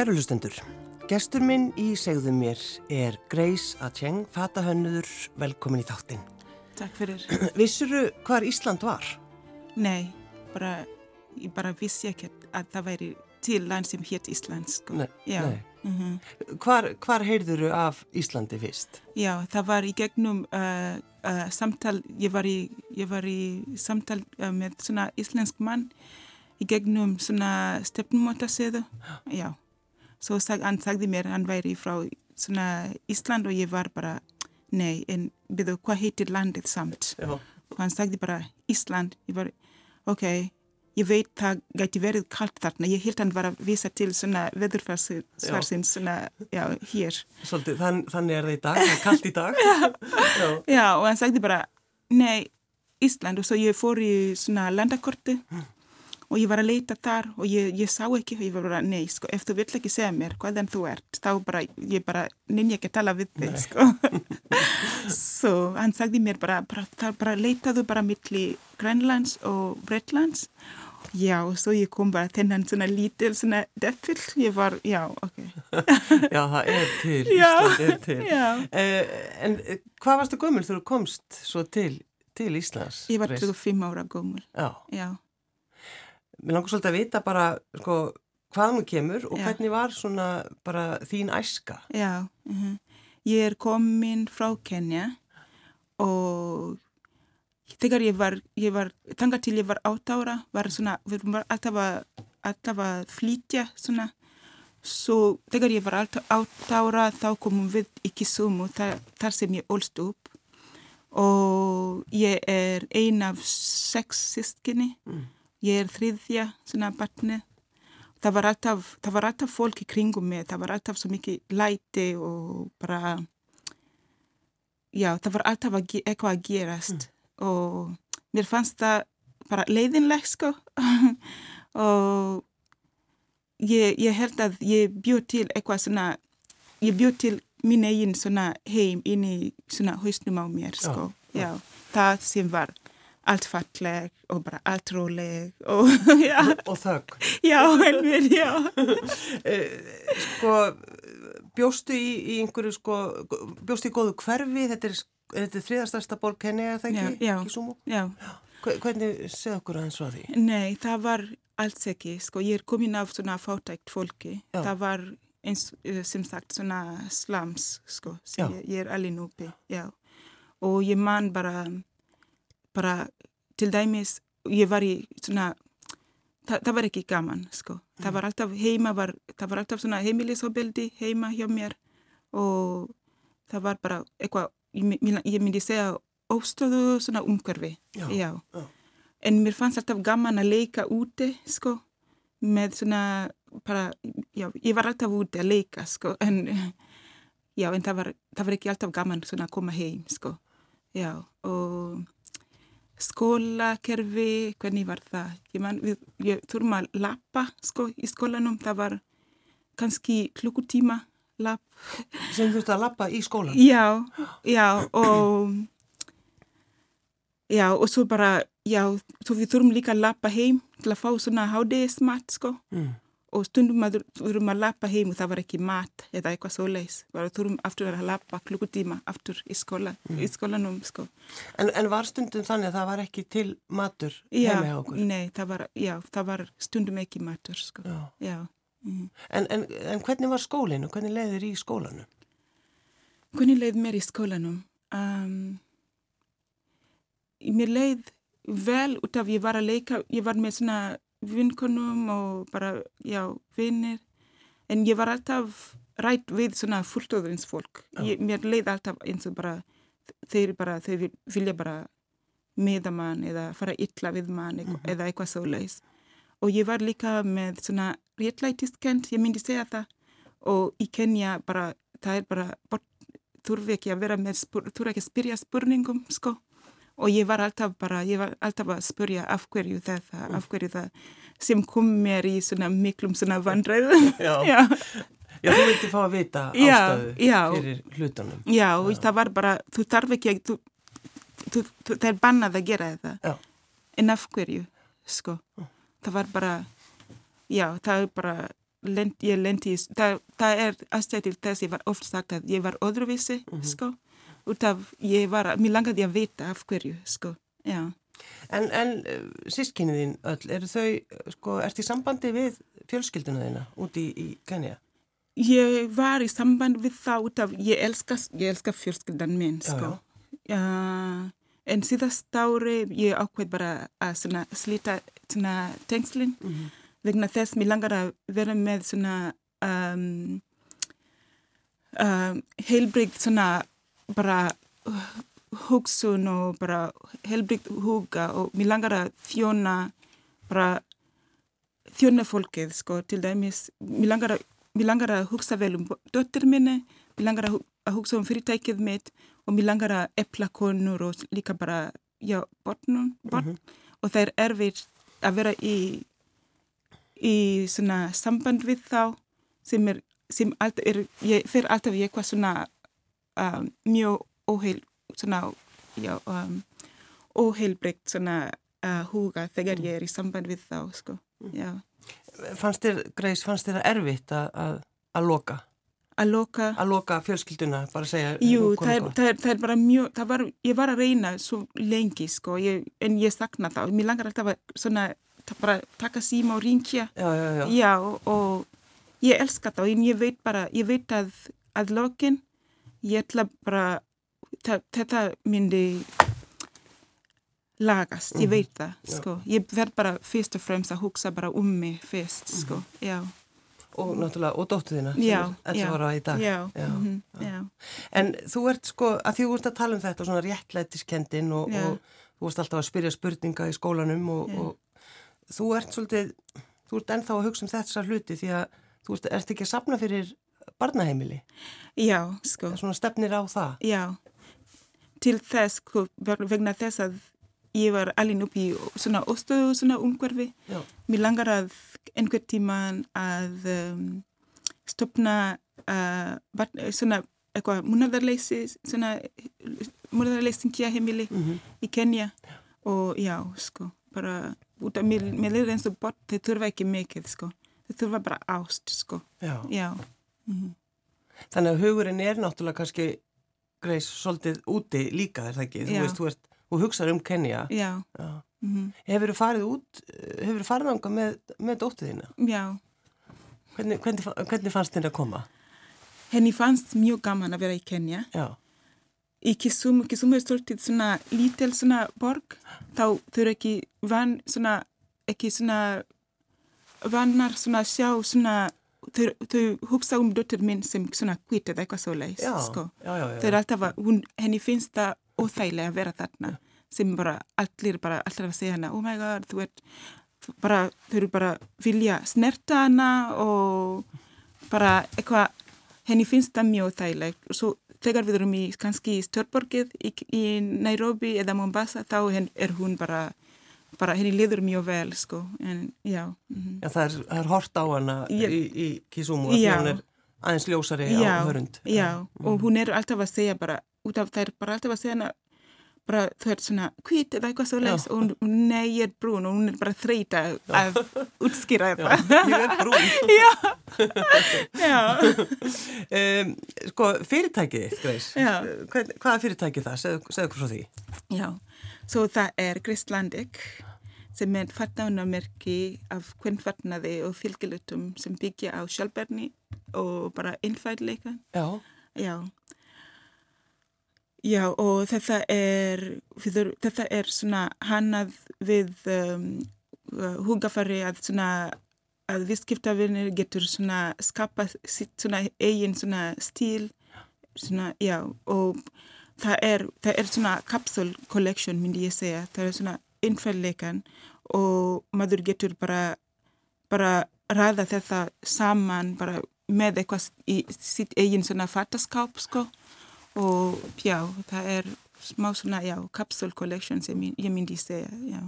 Kæru hlustendur, gestur minn í segðu mér er Grace Acheng, fatahönnuður, velkomin í þáttinn. Takk fyrir. Vissuru hvar Ísland var? Nei, bara, ég bara vissi ekki að það væri til land sem hétt Ísland, sko. Nei, Já. nei. mhm. Hvar, hvar heyrðuru af Íslandi fyrst? Já, það var í gegnum uh, uh, samtal, ég var í, ég var í samtal uh, með svona íslensk mann í gegnum svona stefnumótasöðu. Já, svo sag, hann sagði mér, hann væri frá Ísland og ég var bara, nei, en byrðu, hvað heitir landið samt? Já. og hann sagði bara Ísland, ég var, ok, ég veit það gæti verið kallt þarna, ég held hann var að vísa til svona veðurfarsinn svona, já, hér. Svolítið, þann, þannig er það í dag, það er kallt í dag. Já. Já, og hann sagði bara, nei, Ísland, og svo ég fór í svona landakorti og ég var að leita þar og ég, ég sá ekki, og ég var bara, nei, sko, ef þú vill ekki segja mér hvaðan þú ert, þá bara, ég bara, nynni ekki að tala við þig, sko. Svo hann sagði mér bara, bara, þar bara leitaðu bara milli Grænlands og Bretlands. Já, og svo ég kom bara þennan svona lítil svona defill, ég var, já, ok. Já, það er til, Já, Ísland er til. Eh, en eh, hvað varstu gömul þegar þú komst svo til, til Íslands? Ég var Grace? 25 ára gómul, Já, já. Mér langar svolítið að vita bara, sko, hvaðan þú kemur og Já. hvernig var svona bara þín æska? Já, uh ég er komin frá Kenya og þegar ég var, ég var tanga til ég var átt ára, var svona, við varum alltaf að, flytja svona, svo þegar ég var átt ára þá komum við í Kisumu, þar, þar sem ég ólst upp. Og ég er ein af sex sískinni, ég er þriðja svona barnið. Það var alltaf, það var alltaf fólk í kringum mig, það var alltaf svo mikið læti og bara, já, það var alltaf að, eitthvað að gerast. Og mér fannst það bara leiðinleg, sko, og ég, ég held að ég bjóð til eitthvað svona, ég bjóð til mín eigin svona heim inn í svona hausnum á mér, sko, já, það sem var allt falleg og bara allt róleg og já, Og þögg. Já, helmir, já. Eh, sko, bjóstu í, í einhverju, sko, bjóstu í góðu hverfi, þetta er, er þriðastærsta borg henni, er það ekki? Já, já. Kisumu? Já, Hve- Hvernig segð okkur aðeins svo því? nei, það var alls ekki, sko, ég er komin af svona fátækt fólki. Já. Það var eins, eh, sem sagt, svona slams, sko, ég, ég er alveg núpi. Og ég man bara, bara, til dæmis, ég var í svona, það, það var ekki gaman, sko. Það var alltaf heima, var, það var alltaf svona heimilisofbeldi heima hjá mér og það var bara eitthvað, ég, my- ég myndi segja óstöðu svona umhverfi. Já, já. já. En mér fannst alltaf gaman að leika úti, sko, með svona, bara, já, ég var alltaf úti að leika, sko, en, já, en það var, það var ekki alltaf gaman svona að koma heim, sko, já, og skólakerfi, hvernig var það? Ég man, við, ég þurfum að lappa, sko, í skólanum, það var kannski klukkutíma lapp, Sem ert að lappa í skólan? Já, já og já og svo bara, já, svo við þurfum líka að lappa heim til að fá svona hádegismat, sko. Mm. Og stundum að þurfum að lappa heim og það var ekki mat eða eitthvað svo. Bara þurfum aftur að lappa klukkutíma aftur í skóla, í skólanum, sko. En, en var stundum þannig að það var ekki til matur heima hjá okkur? nei, það var, já, það var stundum ekki matur, sko. Já. Já. mhm. En, en, en hvernig var skólinn og hvernig leiðir í skólanum? Hvernig leið mér í skólanum? Um, mér leið vel út af ég var að leika, ég var með svona vinkonum og bara, já, vinnir. En ég var alltaf rætt við svona fulltöðinsfólk. Ég- Mér leið alltaf eins og bara, þeir bara, þeir vil- vilja bara meða mann eða fara illa við mann mm eða eitthvað svo leis. Og ég var líka með svona réttlætiskend, ég myndi segja það. Og í Kenya bara, það er bara, þurfi ekki að vera með, þurfi ekki að spyrja spurningum, sko. Og ég var alltaf bara, ég var alltaf að spyrja af hverju það, af hverju það sem kom mér í svona miklum svona vandræðu. Já. já. Já, þú vildi fá að vita Já, ástæðu já. fyrir hlutunum. Já, og það var bara, þú þarf ekki þú, þú, þú, það er bannað að gera. Já. En af hverju, sko. Það var bara, já, það er bara, lent, ég lendi, það, það er aðstæð til þess, ég var oft sagt að ég var öðruvísi, sko, út af, ég var, mér langaði að vita af hverju, sko, já. En, en sískinni þín öll, eru þau, sko, ertu í sambandi við fjölskylduna þína úti í, í Kenya? Ég var í samband við það út af, ég elska, ég elska fjölskyldan minn, Já, sko. Já. En síðast ári, ég ákveð bara að svona slita svona tengslinn, vegna þess mér langar að vera með svona um, um, heilbrigt svona bara uh, hugsun og bara heilbrigt huga og mér langar að þjóna bara þjóna fólkið sko til dæmis mér langar að, mér langar að hugsa vel um dóttir minni, mér langar að, hu- að hugsa um fyrirtækið mitt og mér langar að epla konur og líka bara já, botnum, botn og það er erfitt að vera í í svona samband við þá sem er, sem alltaf er, ég fer alltaf í eitthvað svona um, mjög óheil, svona, já, um, óheilbreykt svona uh, huga þegar ég er í samband við þá, sko, já. Fannst þér, Greis, fannst þér það erfitt að, að, að loka? Að loka, Að loka fjölskylduna, bara að segja jú, það er, það, er, það er bara mjög, það var, ég var að reyna svo lengi, sko, ég, en ég sakna þá, mér langar alltaf að svona, ta- bara taka síma og ringja Já, já, já. Já, og, og ég elska þá, en ég veit bara, ég veit að að lokin, ég ætla bara, þetta myndi lagast, ég veit það, sko. Ég verð bara fyrst og fremst að hugsa bara um mig fyrst, sko, já. Og náttúrulega, og dóttu þína, Já, 11 já, ára í dag. Já, mhm, já, En þú ert sko, að því þú ert að tala um þetta, svona réttlætiskendin og, og þú ert alltaf að spyrja spurninga í skólanum og, og þú ert svolítið, þú ert ennþá að hugsa um þessar hluti því að þú ert, ert ekki að sapna fyrir barnaheimili. já, sko. Svona stefnir á það. Já, til þess, sko, veg- vegna þess að ég var alveg upp í svona óstöðu svona umhverfi. Já. Mér langar að einhvern tíman að um, stopna uh, barn, svona eitthvað múnaðarleysi, svona múnaðarleysingja heimili Mm í Kenya og já, sko, bara út af mér, mér leiður eins og bort, þau þurfa ekki mikið, sko. Þau þurfa bara ást, sko. Já. Já, mhm. Þannig að hugurinn er náttúrulega kannski, Greis, svolítið úti líka, er það ekki? Þú veist, þú, ert, þú hugsaður um Kenya. já, Já. mhm, Hefur þú farið út, hefur þú farið ánga með, með dóttu þína? já. Hvernig, hvernig, hvernig fannst þín að koma? Henni fannst mjög gaman að vera í Kenya. Já. Í Kisumu, Kisumu er stoltið svona lítil svona borg, þá þau eru ekki van, svona, ekki svona vanar svona sjá svona, þau, þau hugsa um dóttur minn sem svona hvít eða eitthvað svo leiðis, sko. Þau eru alltaf að, hún, henni finnst það óþægilega að vera þarna, sem bara allir bara alltaf að segja hana, oh my god, þú ert, bara, þau eru bara vilja snerta hana og bara eitthvað, henni finnst það mjög þægilegt. Svo þegar við erum í kannski í stjórnborgið í, í Nairobi eða Mombasa, þá er hún bara, bara henni liður mjög vel, sko, en já. Mm Já, það er, það er hort á hana Já. í, í Kisumu, Já. hún er aðeins ljósari já, á hörund. Já, og hún er alltaf að segja bara, út af er bara alltaf að segja hana, bara þú ert svona hvít eða eitthvað svo leis og hún, nei, ég er brún og hún er bara þreita að útskýra Já, þetta. ég er brún. Já, um, sko, fyrirtækið Greis, Já. Hvern, hvaða fyrirtækið það? Segðu, okkur frá því. já, svo það er Kristlandik sem er fatnaunarmerki af kvenfatnaði og fylgilutum sem byggja á sjálfberni og bara innfæðleika. Já. Já. Já, og þetta er, við, þetta er svona hannað við um, hugafari að svona að viðskiptavinir getur svona skapa sitt svona eigin svona stíl, svona, já, og það er, það er svona capsule collection, myndi ég segja, það er svona innfæðleikan og maður getur bara, bara ræða þetta saman bara með eitthvað í sitt eigin svona fattaskáp, sko, og já, það er smá svona, já, capsule collection sem ég, myndi segja, já.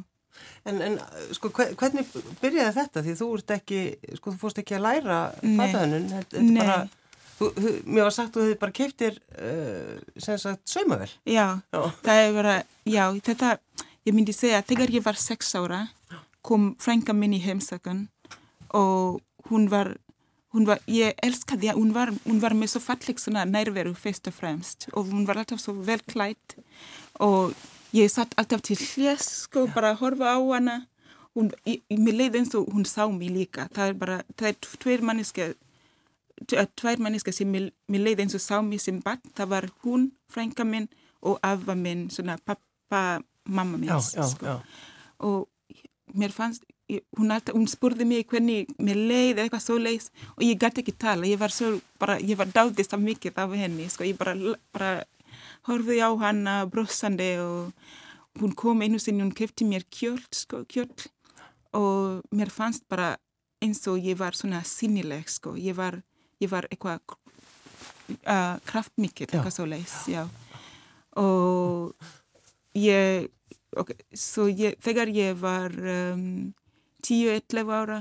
En, en sko, hve- hvernig byrjaði þetta? Því þú ekki, sko, þú fórst ekki að læra fatahönnun. Þetta er bara, mér var sagt að þú hefði bara keiftir, uh, sem sagt, saumavel. Já, er bara, já, þetta, ég myndi segja, þegar ég var sex ára, kom frænka minn í heimsökun og hún var, hún var, ég elskaði að hún var, hún var með svo falleg svona nærveru fyrst og fremst og hún var alltaf svo vel klætt og ég satt alltaf til hljés sko, bara að horfa á hana. Hún, ég, mér leiði eins og hún sá mig líka. Það er bara, það er tveir manneska tvær manneska sem mér, mér leiði eins og sá mig sem barn, það var hún, frænka minn og afa minn, svona pappa mamma minn sko. og mér fannst hún, alltaf, hún spurði mig hvernig mér leið eða eitthvað svo leiðs og ég gæti ekki tala. Ég var var dáðist af mikið af henni sko, ég bara, bara horfði á hana brossandi og hún kom einu sinni, hún kefti mér kjöld sko, kjöld. Og mér fannst bara eins og ég var svona sínileg sko, ég var, ég var eitthvað uh, kraftmikið, eitthvað svo leiðs og ég okay, svo ég, þegar ég var um, 10-11 ára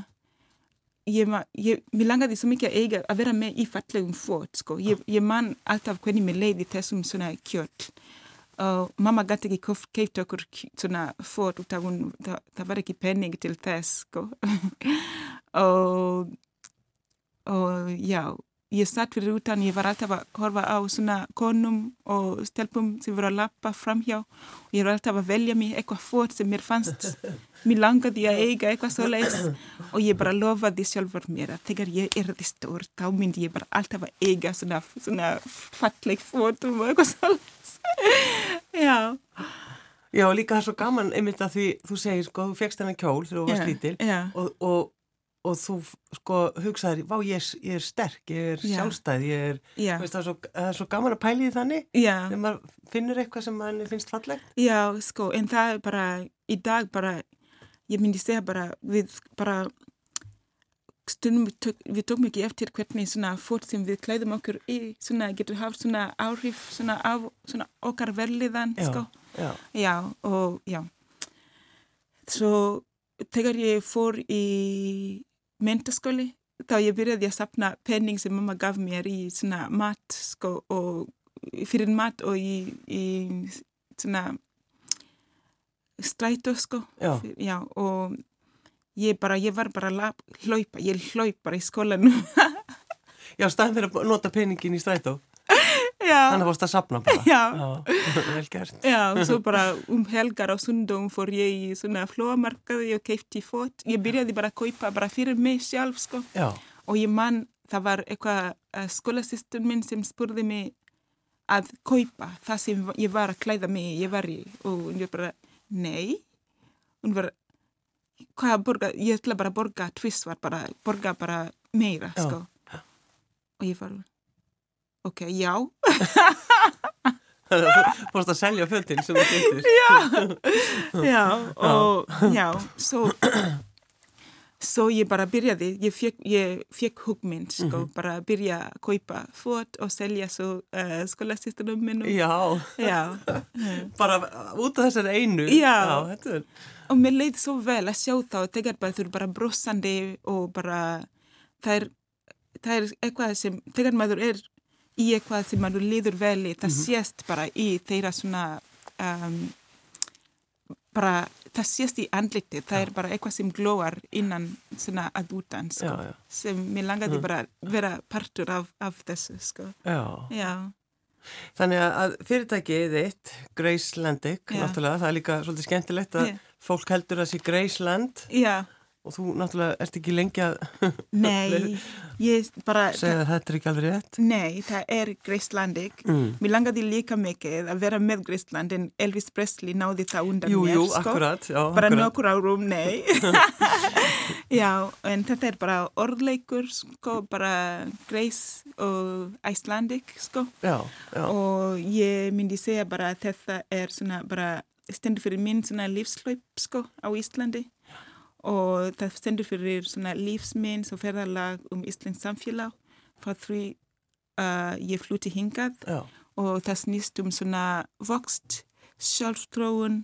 ég, ég, mér langaði svo mikið að eiga að vera með í fallegum fót sko. ég, ég man alltaf hvernig mér leiði þessum svona kjöld og mamma gæti ekki keypt okkur svona fót það, það var ekki penning til þess sko. og og já ég satt fyrir utan, ég var alltaf að horfa á svona konum og stelpum sem voru að lappa framhjá og ég var alltaf að velja mér eitthvað fót sem mér fannst. Mér langaði að eiga eitthvað svo leis og ég bara lofaði sjálfur mér að þegar ég er því stór þá myndi ég bara alltaf að eiga svona, svona falleg fótum og eitthvað svo leis já, Já, líka það er svo gaman einmitt að því þú segir, sko, þú fegst hennar kjól þegar þú varst lítil og, og, og þú, sko, hugsaðir, vá, ég er, ég er sterk, ég er Já. sjálfstæð, ég er, Já. veist, það, er svo, það er svo gaman að pæli því þannig, þegar maður finnur eitthvað sem manni finnst fallegt. já, sko, en það er bara í dag bara, ég myndi segja bara við bara stundum við, tök, við tókum ekki eftir hvernig svona fót sem við klæðum okkur í svona getur haft svona áhrif svona á svona okkar verliðan sko. já, Já, og já. Svo þegar ég fór í mentaskóli, þá ég byrjaði að sapna penning sem mamma gaf mér í svona mat, sko, og fyrir mat og í, í svona strætó, sko. Já. Já, og ég bara, ég var bara lap- hlaupa, ég hlaup bara í skólanum. já, staðin fyrir að nota peningin í strætó. Þannig að fórst að sapna bara. Já. vel gert. Já, og svo bara um helgar og sundum fór ég í svona flóamarkaði og keipti fót. Ég byrjaði bara að kaupa bara fyrir mig sjálf, sko. Já, Og ég man, það var eitthvað uh, skólasýstur minn sem spurði mig að kaupa það sem ég var að klæða mig, í. ég var í. Og hún var bara, nei. Hún var, hvað að borga, ég ætla bara að borga tvisvar, bara borga bara meira, Já. sko. Og ég var, ok, já. þannig að þú fórst að selja fötin sem þú getur. já, já, og já, svo, svo ég bara byrjaði, ég fekk, ég fekk hugmynd, sko, bara að byrja að kaupa fót og selja svo uh, skólasýstunum minnum. Já, Já, bara út af þessari einu. Já. Já, og mér leið svo vel að sjá þá, þegar bara þú eru bara brossandi og bara, það er, það er eitthvað sem, þegar maður er í eitthvað sem maður líður vel í, það sést bara í þeirra svona, um, bara, það sést í andliti, það er bara eitthvað sem glóar innan svona að utan, sko, Já, já. sem mér langaði bara að vera partur af, af þessu, sko. já. Já, Þannig að fyrirtækið þitt, Gracelandic, Já. náttúrulega, það er líka svolítið skemmtilegt að Já. fólk heldur að sé Graceland já, og þú náttúrulega ert ekki lengi að nei, ég bara... segja að þetta er ekki alveg rétt. Nei, það er Greislandik. Mm. Mér langaði líka mikið að vera með Greisland en Elvis Presley náði það undan Jú, mér. jú, sko. akkurat, já, Bara nokkur árum, nei. já, en þetta er bara orðleikur, sko, bara Grace og Icelandic, sko. Já, já, Og ég myndi segja bara að þetta er svona bara stendur fyrir minn svona lífslaup, sko, á Íslandi. Og það stendur fyrir lífsminn og ferðalag um Íslands samfélag frá því uh, ég flutti hingað. Já, og það snýst um svona vokst, sjálfstróun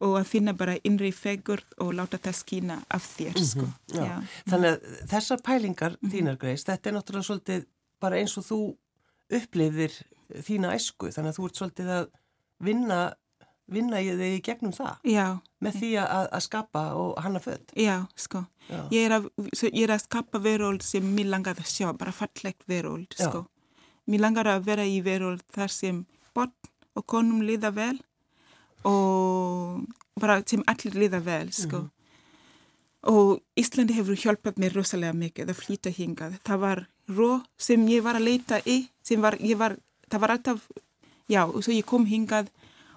og að finna bara innri fegur og láta það skýna af þér, sko. Mhm, já. Þannig að þessar pælingar þínar, Grace, þetta er náttúrulega svolítið bara eins og þú upplifðir þína æsku, þannig að þú ert svolítið að vinna vinna í þig í gegnum það Já, með því að, að skapa og hanna född. já, sko. Já. Ég er, að, ég er að skapa veröld sem mér langar að sjá, bara fallegt veröld, sko. Mér langar að vera í veröld þar sem botn og konum liða vel og bara sem allir liða vel, sko. Og Íslandi hefur hjálpað mér rosalega mikið að flytja hingað. Það var ró sem ég var að leita í, sem var, ég var, það var alltaf, já, og svo ég kom hingað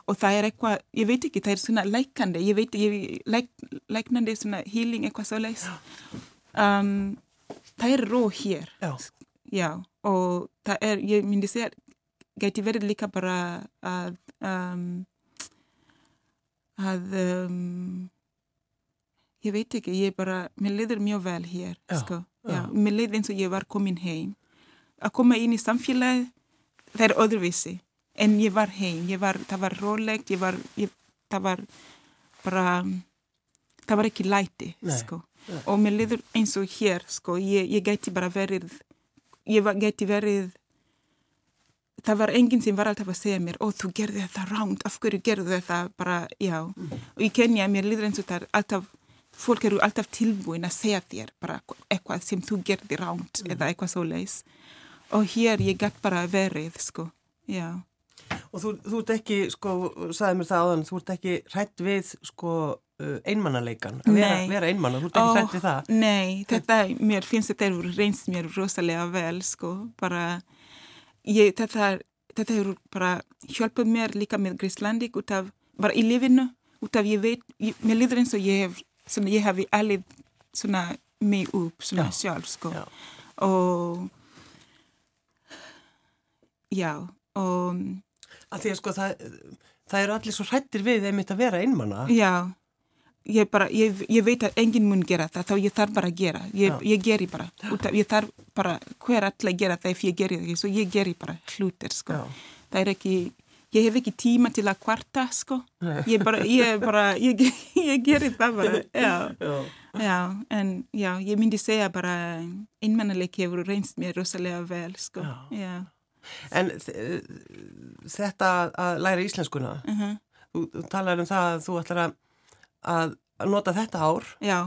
og það er eitthvað, ég veit ekki, það er svona lækandi, ég veit, ég, læk, læknandi svona healing, eitthvað svo leis. Um, það er ró hér, Já. já, og það er, ég myndi segja, geti verið líka bara að, um, að, um, ég veit ekki, ég bara, mér liður mjög vel hér, Já, sko, já. mér liður eins og ég var komin heim. Að koma inn í samfélagið, það er öðruvísi, en ég var heim, ég var, það var rólegt, ég var, ég, það var bara, það var ekki læti, Nei, sko, nei. og mér liður eins og hér, sko, ég, ég geti bara verið, ég var, geti verið, það var enginn sem var alltaf að segja mér, ó, þú gerði þetta ránt, af hverju gerðu þetta, bara, já. Og í Kenya, mér líður eins og það er alltaf, fólk eru alltaf tilbúin að segja þér bara eitthvað sem þú gerði ránt eða eitthvað svo leis. Og hér ég gætt bara verið, sko, já. Og þú, þú ert ekki, sko, sagði mér það áðan, þú ert ekki hrætt við, sko, einmannaleikan. Að Vera, vera einmanna, þú ert ekki hrætt við það. Nei, þetta, mér finnst þetta hefur reynst mér rosalega vel, sko, bara, ég, þetta, þetta hefur bara hjálpað mér líka með Gríslandik út af, bara í lífinu, út af ég veit, ég, mér líður eins og ég hef, svona, ég hef alveg svona mig upp, svona Já, sjálf, sko, já. og, já, og, Af því að, sko, það, það eru allir svo hrættir við einmitt að vera einmanna. já, ég bara, ég, ég veit að enginn mun gera það, þá ég þarf bara að gera, ég, ég geri bara, af, ég þarf bara, hver allir að gera það ef ég geri það svo ég geri bara hlutir, sko, Já. það er ekki, ég hef ekki tíma til að kvarta, sko, ég bara, ég bara, ég, ég geri það bara, já, Já. já, en já, ég myndi segja bara, einmannleiki hefur reynst mér rosalega vel, sko, Já. já, En þetta að læra íslenskuna, uh -huh. þú, þú talar um það að þú ætlar að, að nota þetta ár já,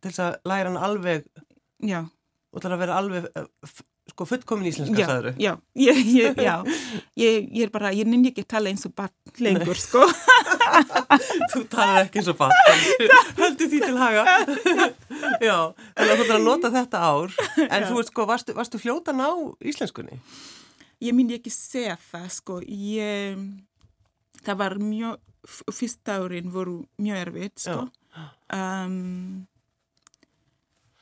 til þess að læra hann alveg, já, þú ætlar að vera alveg, f- sko, fullkomin íslenska, já, sagður já, ég, ég, já, ég, ég er bara, ég nynni ekki að tala eins og barn lengur, sko. Þú talar ekki eins og bann, höldu því til haga. Já, þannig að þú ætlar að nota þetta ár, en þú veist, sko, varstu, varstu fljóta ná íslenskunni? Ég myndi ekki segja það, sko, ég, það var mjög, f- fyrsta árin voru mjög erfitt, sko. Um,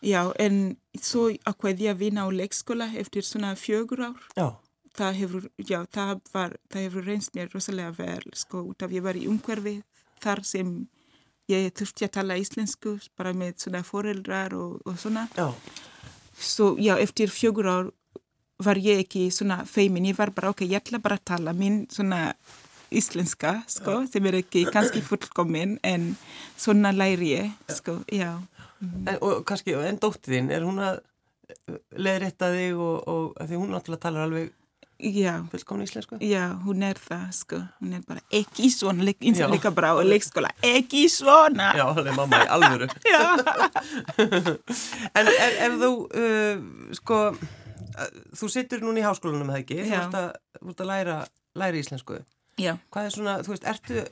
já, en svo ákveði ég að vinna á leikskóla eftir svona fjögur ár. Já, Það hefur, já, það var, það hefur reynst mér rosalega vel, sko, út af ég var í umhverfi þar sem ég þurfti að tala íslensku, bara með svona foreldrar og, og svona. já, Svo, já, eftir fjögur ár var ég ekki svona feimin, ég var bara, ok, ég ætla bara að tala minn svona íslenska, sko, sem er ekki kannski fullkomin, en svona læri ég, sko, já. en, og kannski, en dóttið þín, er hún að leiðrétta þig og, og því hún náttúrulega talar alveg Já, fullkomin íslensku? já, hún er það, sko, hún er bara ekki svona, eins Já. og líka bara á leikskóla, ekki svona. Já, það er mamma í alvöru. Já. en ef, ef þú, uh, sko, þú situr núna í háskólanum, eða ekki? Þú ert að, þú ert að læra, læra íslensku. Já, Hvað er svona, þú veist, ertu,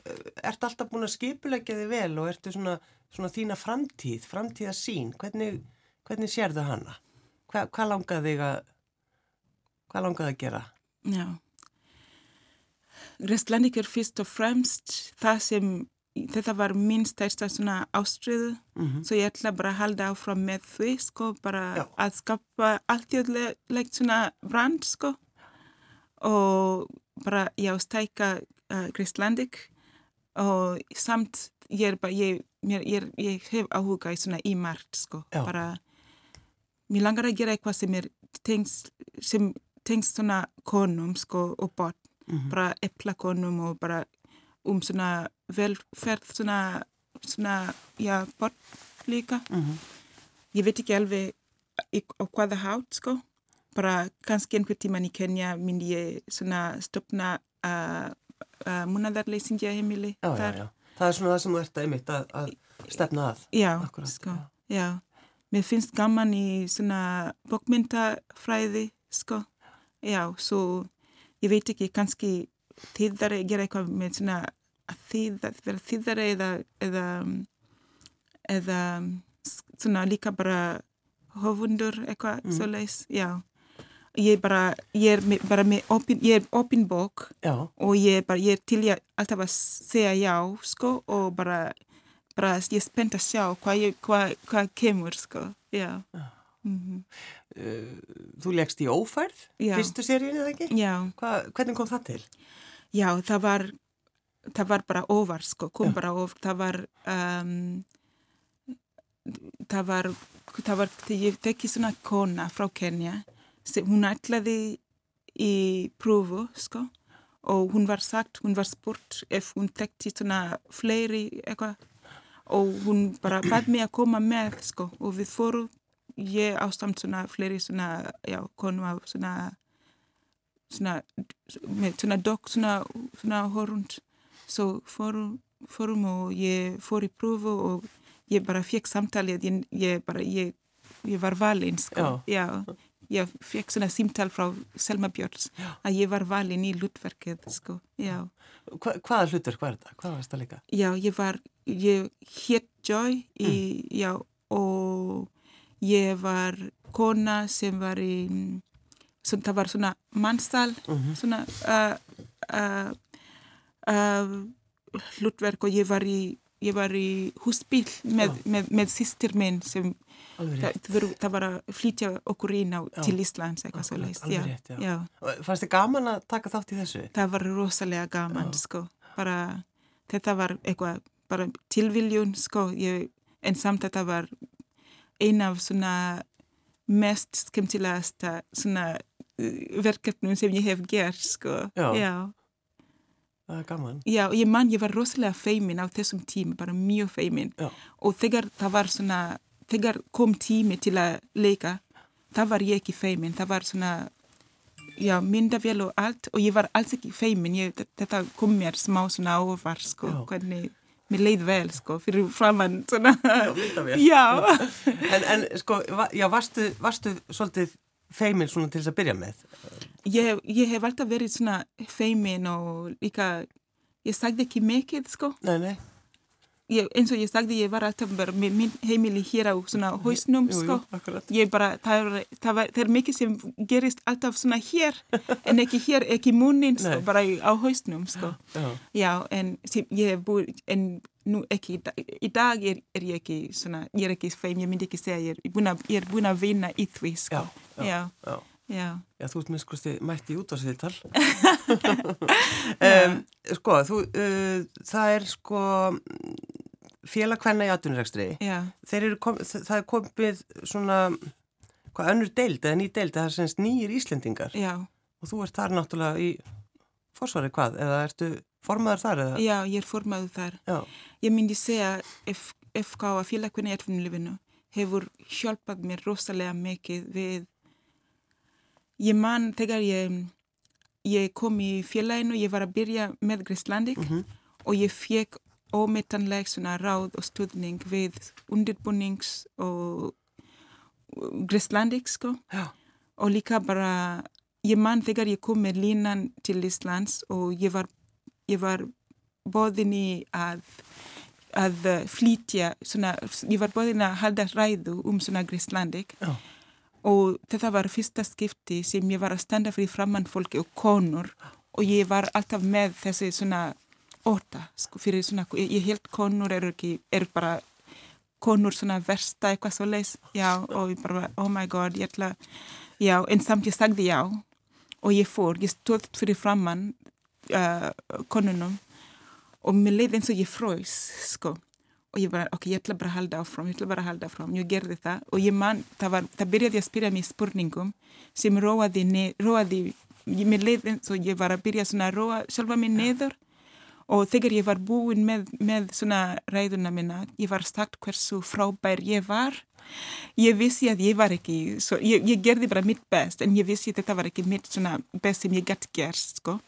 ertu alltaf búin að skipulegja þig vel og ertu svona, svona þína framtíð, framtíða sín? Hvernig, hvernig sérðu hana? Hva, hvað langaði þig að, hvað langaði að gera? já. Græslandik er fyrst og fremst það sem, þetta var minn stærsta svona ástriðu, Mm svo ég ætla bara að halda áfram með því, sko, bara Já. að skapa alltjóðlegt svona brand, sko, og bara, já, stæka uh, Græslandik og samt ég er bara, ég, mér, ég, ég hef áhuga í svona í margt, sko, Já. bara, mér langar að gera eitthvað sem er tengst, sem tengst svona konum, sko, og bort, Mhm. bara eplakonum og bara um svona velferð, svona, svona, já, bort líka. -hmm. Ég veit ekki alveg í- á hvaða hátt, sko. Bara kannski einhver tíman í Kenya myndi ég svona stopna að munadarleysingja heimili Já, já, já. Það er svona það sem þú ert einmitt að, að stefna að. Já, sko, já. Mér finnst gaman í svona bókmyndafræði, sko. Já, svo ég veit ekki, kannski þýðari, gera eitthvað með svona að þýða, vera þýðari eða, eða, eða svona líka bara höfundur eitthvað mm. svoleiðis, já. Ég bara, ég er bara með opin, ég er opin bók Já, og ég er bara, ég er til ég alltaf að segja já, sko, og bara, bara ég er spennt að sjá hvað, ég, hvað, hvað kemur, sko, já. Mm þú leggst í ófærð, Já. fyrstu seríinu eða ekki? Já, Hva, hvernig kom það til? já, það var, það var bara ofar, sko, kom Já. bara ofar, það var, um, það var, það var, ég tekki svona kona frá Kenya, hún ætlaði í pröfu, sko, og hún var sagt, hún var spurt ef hún tekti svona fleiri eitthvað og hún bara bæði mig að koma með, sko, og við fórum, ég ástamt svona fleiri svona, já, konu af svona svona, með svona dog, svona, svona horund. Svo fórum, fórum og ég fór í pröfu og ég bara fekk samtali að ég, ég bara, ég, ég var valinn, sko. Já. Ég fekk svona símtal frá Selma Björns að ég var valinn í lutverkið, sko. Já. Hva, hvaða hlutur, hvað er þetta? Hvað varst það líka? Já, ég var, hétt Joy í, já, og ég var kona sem var í, sem það var svona mannstal, svona uh, uh, uh, hlutverk og ég var í, ég var í húsbíl með, með, með sýstir minn sem það, það, var að flytja okkur inn á, til Íslands eitthvað svo leist. alveg rétt, já. já. Fannst þið gaman að taka þátt í þessu? það var rosalega gaman, sko. Bara, þetta var eitthvað, bara tilviljun, sko. Ég, en samt þetta var ein af svona mest skemmtilegasta svona uh, verkefnum sem ég hef gert, sko. Já. Já. Það er gaman. Já, ég man, ég var rosalega feimin á þessum tími, bara mjög feimin. Já. Og þegar það var svona, þegar kom tími til að leika, það var ég ekki feimin. Það var svona, já, myndavél og allt, og ég var alls ekki feimin. Ég, þetta kom mér smá svona ávar, sko, Já. hvernig mér leið vel, sko, fyrir framann, svona. Já, myndavél. Já. En, en sko, já, varstu, varstu svolítið feimin svona til þess að byrja með? Ég, ég hef alltaf verið svona feimin og líka, ég sagði ekki mikið, sko. Nei, nei. ég, eins og ég sagði, ég var alltaf bara með minn heimili hér á svona hausnum, Jú, sko. jú, akkurat. Ég bara, það er, það, var, það er mikið sem gerist alltaf svona hér, en ekki hér, ekki munin, sko, bara á hausnum, sko. Já, Já, en sem, ég hef búið, en nú ekki, í dag, er, er ég ekki svona, ég er ekki feim, ég myndi ekki segja, ég er búin að vinna í því, sko. Já, já, já, já. já. Þú ert sko mætti út á síðtal. um, sko, þú, uh, það er sko félagkvenna í atvinnurekstri. já. Þeir eru kom, það er komið svona, hvað önnur deild eða ný deild, það er semst nýjir Íslendingar Já, og þú ert þar náttúrulega í fórsvari hvað, eða ertu formaður þar eða? já, ég er formaður þar. Já, Ég myndi segja FK að félagkvinni í atvinnulífinu hefur hjálpað mér rosalega mikið við ég man þegar ég, ég kom í félaginu, ég var að byrja með Gríslandik og ég fekk ómetanleg svona ráð og stuðning við undirbúnings og Gríslandik sko. Já, og líka bara, ég man þegar ég kom með línan til Íslands og ég var, ég var bóðin í að, að uh, flytja, svona, ég var bóðin að halda ræðu um svona Gríslandik já, og þetta var fyrsta skipti sem ég var að standa fyrir framann fólki og konur. Og ég var alltaf með þessi svona óta, sko, fyrir svona, ég, held konur eru ekki, eru bara konur svona versta eitthvað svo leis, já, og ég bara, oh my god, ég ætla, já, en samt ég sagði já. Og ég fór, ég stóð fyrir framann uh, konunum. Og mér leið eins og ég fröys, sko og ég bara, ok, ég ætla bara að halda áfram, ég ætla bara halda áfram, ég gerði það og ég man, það var, það byrjaði að spyrja mér spurningum sem róaði, ne- róaði, ég mér leið eins og ég var að byrja svona að róa sjálfa mig neður og þegar ég var búin með, með svona ræðuna minna, ég var sagt hversu frábær ég var, ég vissi að ég var ekki, svo, ég, ég gerði bara mitt best, en ég vissi að þetta var ekki mitt svona best sem ég gætt gerst, sko.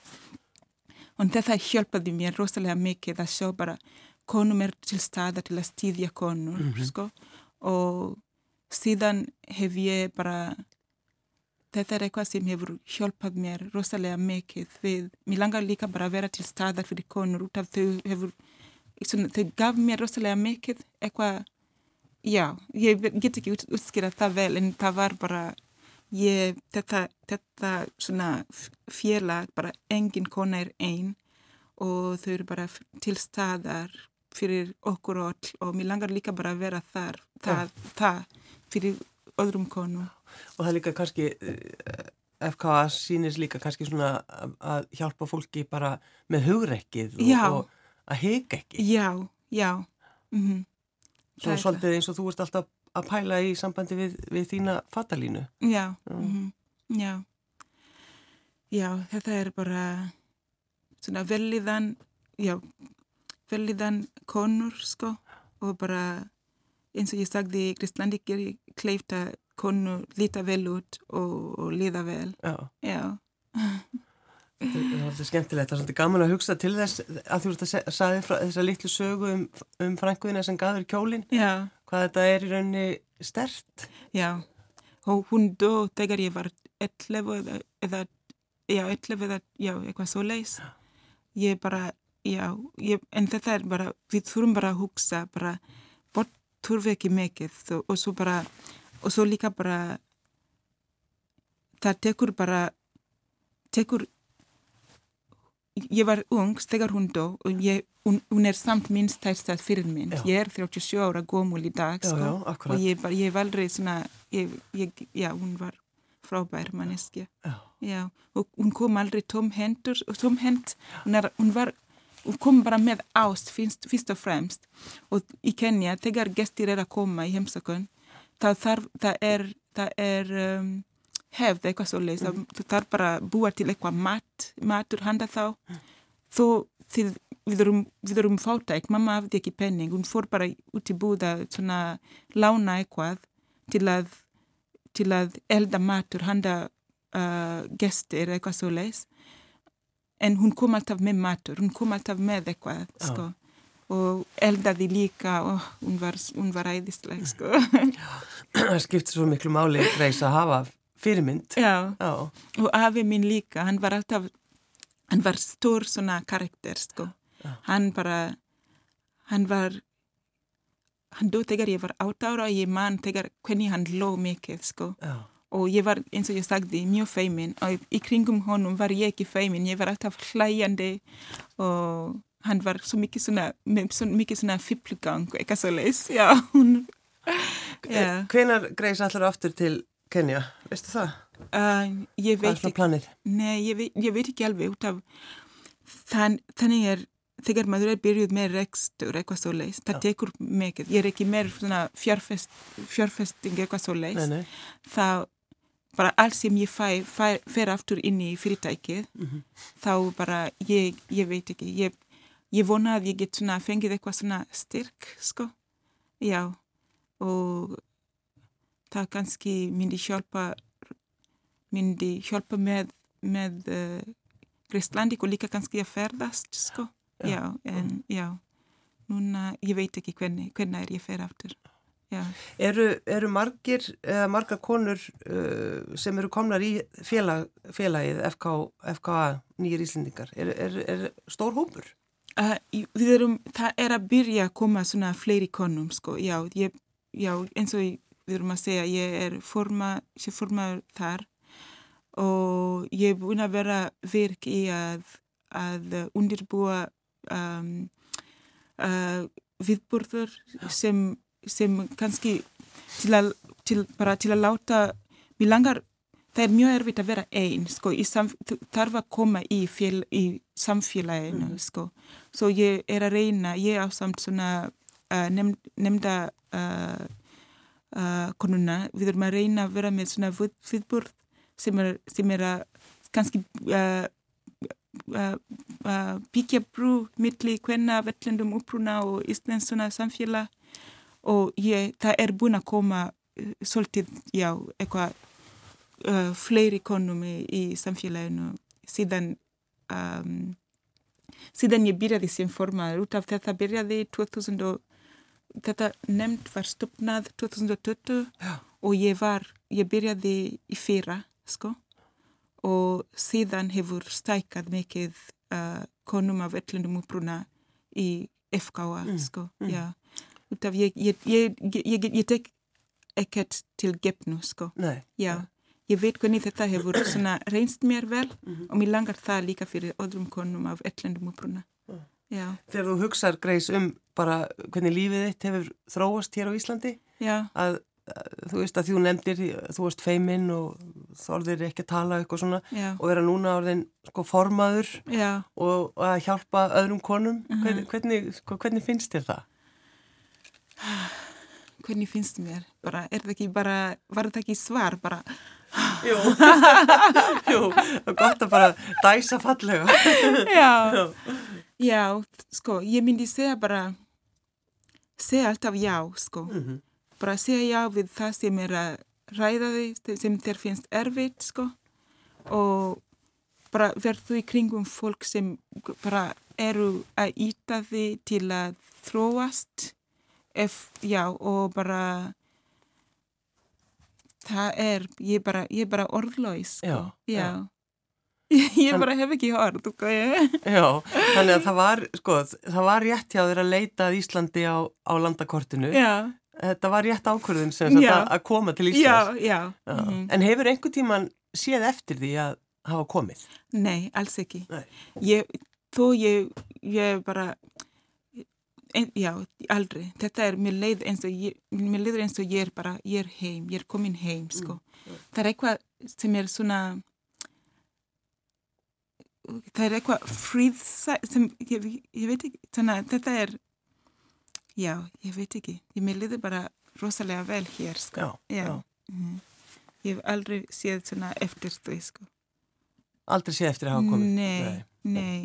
Og þetta hjálpaði mér rosalega mikið að sjá bara konum er til staða til að stýðja konur sko. Og síðan hef ég bara þetta er eitthvað sem hefur hjálpað mér rosalega mikið við, mér langar líka bara að vera til staðar fyrir konur út af þau hefur svona, þau gaf mér rosalega mikið eitthvað já, ég get ekki út, útskýra það vel en það var bara ég, þetta, þetta svona félag, bara engin kona er einn og þau eru bara til staðar fyrir okkur öll og mér langar líka bara að vera þar það, það fyrir öðrum konum. Og það líka kannski eh, FKA sýnir líka kannski svona að hjálpa fólki bara með hugrekkið og, og að hega ekki. Já, já mm -hmm. Svo svolítið eins og þú ert alltaf að pæla í sambandi við, við þína fatalínu. Já, mm. Mm -hmm. já. Já, þetta er bara svona velliðan já, velliðan konur sko og bara eins og ég sagði Kristlandi gerir kleift að konu líta vel út og, og líða vel. Já. Já. Það er svolítið skemmtilegt, það er svolítið gaman að hugsa til þess að þú ert að sagði þessa litlu sögu um, um frænguðina sem gaður kjólinn. Hvað þetta er í rauninni stert. Já, og hún dó þegar ég var 11 eða, eða já, 11 eða, já, eitthvað svo leis. Ég bara, já, ég, en þetta er bara, við þurfum bara að hugsa, bara, bort þurfi ekki mikið. Og, og svo bara og svo líka bara það tekur bara tekur ég var ung þegar hún dó og ég, hún, hún er samt minnst þærstað fyrir minn já. ég er 37 ára gómul í dag já, sko, já, og ég, bara, ég var aldrei svona ég, já, hún var frábær manneskja. Og hún kom aldrei tom hendur og tom hend. Hún, hún var hún kom bara með ást fyrst, fyrst og fremst. Og í Kenya þegar gestir er að koma í heimsakun það, það er, það er um, hefð eitthvað svo leiðis mm. það þarf bara að búa til eitthvað mat matur handa þá. Þó því við erum, erum fátæk. Mamma hafði ekki penning, hún fór bara út í búða svona lána eitthvað til að, til að elda matur handa uh, gestir eitthvað svo leiðis en hún kom alltaf með matur, hún kom alltaf með eitthvað sko og eldaði líka og hún var, var æðisleg sko. Það skiptir svo miklu máli reys að hafa fyrirmynd. Já, Já. og afi minn líka, hann var alltaf, hann var stór svona karakter sko. Já. Hann bara, hann var, hann dó þegar ég var átt ára og ég mann þegar hvernig hann ló mikið sko. Og ég var, eins og ég sagði, mjög feimin. Og í kringum honum var ég ekki feimin, ég var alltaf hlæjandi. Og hann var svo mikið svona, með svo mikið svona fiplugang og eitthvað svo leis. Hvenar greis allar aftur til Kenya, veistu það? Uh, ég veit ekki. Nei, ég veit, ég veit ekki alveg út af, þann, þannig er, þegar maður er byrjuð með rekstur eitthvað svo leis, það tekur mikið, ég er ekki fjárfest, fjárfesting eitthvað svo nei. þá bara allt sem ég fæ, fæ fer aftur inn í fyrirtækið, mm -hmm. þá bara ég, ég veit ekki, ég ég vona að ég get svona fengið eitthvað svona styrk, sko. Já, og það kannski myndi hjálpa, myndi hjálpa með, með uh, Grislandik og líka kannski að ferðast, sko. Já, já en já, núna ég veit ekki hvernig, hvernig er ég fer aftur. Eru, eru margir, eða margar konur uh, sem eru komnar í félag, félagið FK, FKA nýjir íslendingar? Er, er, er stór hópur? Uh, við erum, það er að byrja að koma svona fleiri konum sko, já, ég, já, eins og við erum að segja, ég er forma, ég formar þar og ég er búin að vera virk í að, að undirbúa um, uh, viðburður sem, sem kannski til að, til, bara til að láta, mér langar það er mjög erfitt að vera einn, sko, þarf að koma í, fél, í samfélaginu, mm. sko. Svo ég er að reyna, ég á samt svona uh, nefnd, nefnda uh, uh, konuna, við erum að reyna að vera með svona viðbúrð sem er, sem er að kannski byggja brú mittli hvenna vettlendum uppruna og íslensk svona samfélag og ég, það er búin að koma svolítið, já, eitthvað uh, fleiri konum í, í samfélaginu síðan um, síðan ég byrjaði sem formaður. Út af þetta byrjaði 2000 og þetta nefnd var stopnað 2020 Já. og ég var, ég byrjaði í fyrra, sko. Og síðan hefur stækkað mikið uh, konum af öllundum uppruna í FKA, sko, já út af ég, ég, ég, ég, tek ekkert til gefnu, sko Nei. Já, ég veit hvernig þetta hefur svona reynst mér vel Mhm. og mér langar það líka fyrir öðrum konum af ellendum uppruna. Já, Þegar þú hugsar, Greis, um bara hvernig lífið þitt hefur þróast hér á Íslandi, já, að, þú veist að þú nefndir, þú varst feiminn og þorðir ekki að tala eitthvað svona já, og vera núna orðin sko formaður já. og, að hjálpa öðrum konum. Mhm. hvernig, hvernig, sko, hvernig finnst þér það? Hvernig finnst mér? Bara, er það ekki bara, var það ekki svar? Bara, Jú, jú, gott að bara dæsa fallega. já, já, sko, ég myndi segja bara, segja alltaf já, sko. Mhm. Bara segja já við það sem er að ræða þig, sem þér finnst erfitt, sko. Og bara verðu í kringum fólk sem bara eru að íta þig til að þróast. Ef, já, og bara það er, ég bara, ég bara orðlaus, sko. Já, já. ég bara hef ekki orð, sko. Já, þannig að það var, sko, það var rétt hjá þér að leita Íslandi á, á landakortinu. Já, Þetta var rétt ákvörðun sem sagt Já. að, að koma til já, Íslands. já. Já. mhm. En hefur einhver tíman séð eftir því að hafa komið? Nei, alls ekki. Nei. Ég, þó ég, ég bara, en, já, aldrei. Þetta er, mér leið eins og ég, mér leiður eins og ég er bara, ég er heim, ég er komin heim, sko. Það er eitthvað sem er svona, það er eitthvað fríðsæ, sem, ég, ég veit ekki, svona, þetta er, já, ég veit ekki. Ég mér leiður bara rosalega vel hér, sko. Já, já. Mhm. Ég hef aldrei séð svona eftirstuð, sko. Aldrei séð eftir að hafa komið? Nei, nei.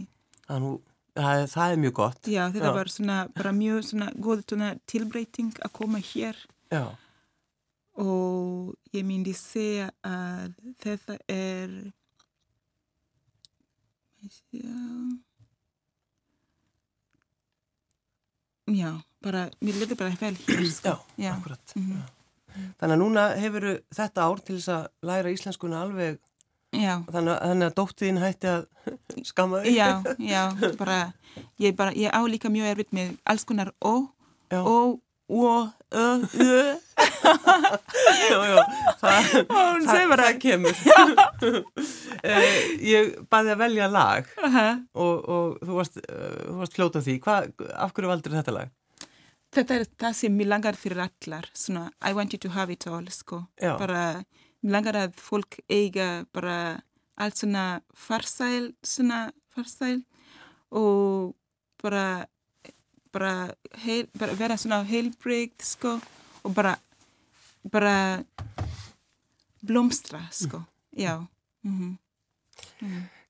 Það er, nú, það það er mjög gott. Já, þetta Já. var svona bara mjög svona góð svona tilbreyting að koma hér Já, og ég myndi segja að þetta er já bara, mér lefði bara vel hér sko. já, Já. akkurat. Mhm. já. Þannig að núna hefur þetta ár til þess að læra íslenskuna alveg, já, þannig að, þannig að dóttiðin hætti að skamma þig. já, já bara, ég bara, ég á líka mjög erfitt með alls konar ó, Já. ó, ó, ö, ö já, já, það, hún það, það kemur. Eh, ég baði að velja lag Aha. og, og þú, varst, uh, varst fljóta því. Hva, af hverju valdur þetta lag? Þetta er það sem mér langar fyrir allar, svona, I want you to have it all, sko. Já. Bara, langar að fólk eiga bara allt svona farsæl, svona farsæl og bara, bara, heil, bara vera svona heilbreykt, sko, og bara, bara blómstra, sko, já. Mm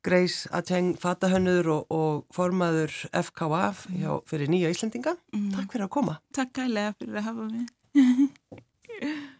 Greis Atjeng Fatahönnur og, og formaður FKA hjá, fyrir Nýja Íslendinga. Takk fyrir að koma. Takk kærlega fyrir að hafa mig.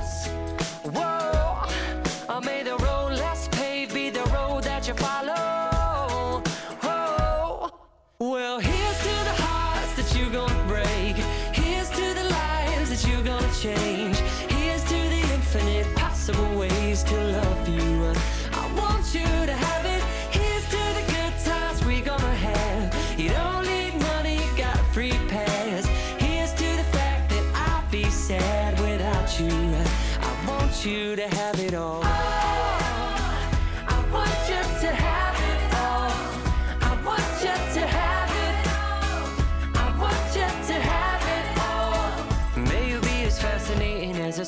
Change. Here's to the infinite possible ways to love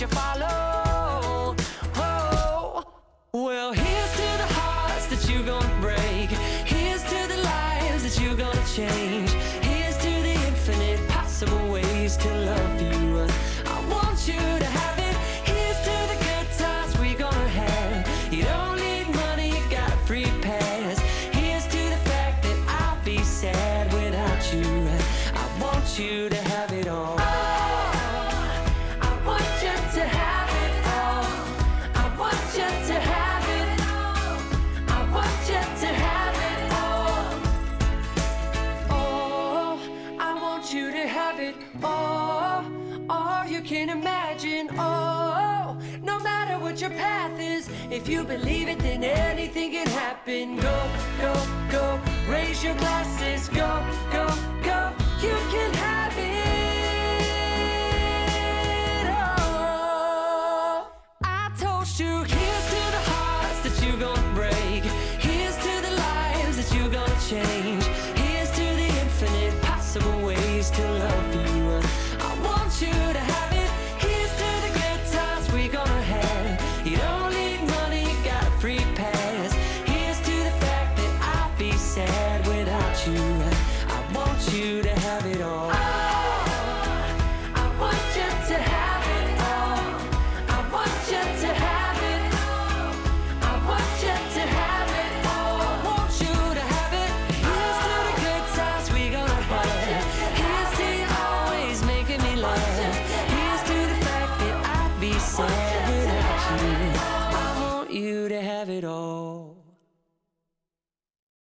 you follow. Oh. Well, here's to the hearts that you're gonna break. Here's to the lives that you're gonna change. Here's to the infinite possible ways to love you. I want you you to have it all. All you can imagine. Oh, no matter what your path is, if you believe it, then anything can happen. Go, go, go. Raise your glasses. Go, go, go. You can have it all. I told you, here's to the hearts that you're gonna break. Here's to the lives that you're gonna change.